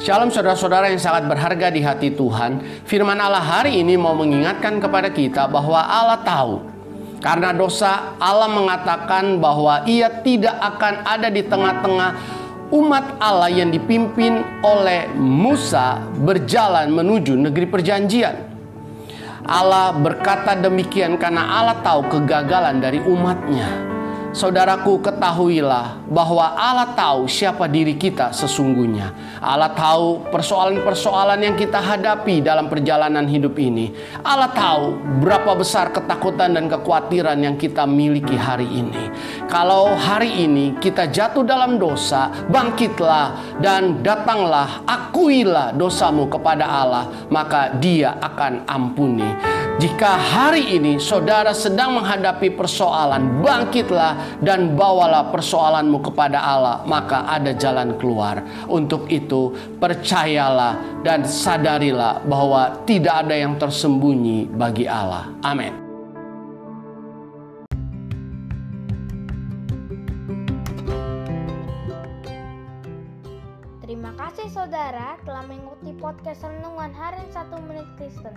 Shalom saudara-saudara yang sangat berharga di hati Tuhan. Firman Allah hari ini mau mengingatkan kepada kita bahwa Allah tahu. Karena dosa Allah mengatakan bahwa ia tidak akan ada di tengah-tengah umat Allah yang dipimpin oleh Musa berjalan menuju negeri perjanjian. Allah berkata demikian karena Allah tahu kegagalan dari umatnya. Saudaraku, ketahuilah bahwa Allah tahu siapa diri kita sesungguhnya. Allah tahu persoalan-persoalan yang kita hadapi dalam perjalanan hidup ini. Allah tahu berapa besar ketakutan dan kekhawatiran yang kita miliki hari ini. Kalau hari ini kita jatuh dalam dosa, bangkitlah dan datanglah, akuilah dosamu kepada Allah, maka Dia akan ampuni. Jika hari ini saudara sedang menghadapi persoalan, bangkitlah dan bawalah persoalanmu kepada Allah, maka ada jalan keluar. Untuk itu, percayalah dan sadarilah bahwa tidak ada yang tersembunyi bagi Allah. Amin. Terima kasih saudara telah mengikuti podcast Renungan Harian 1 Menit Kristen.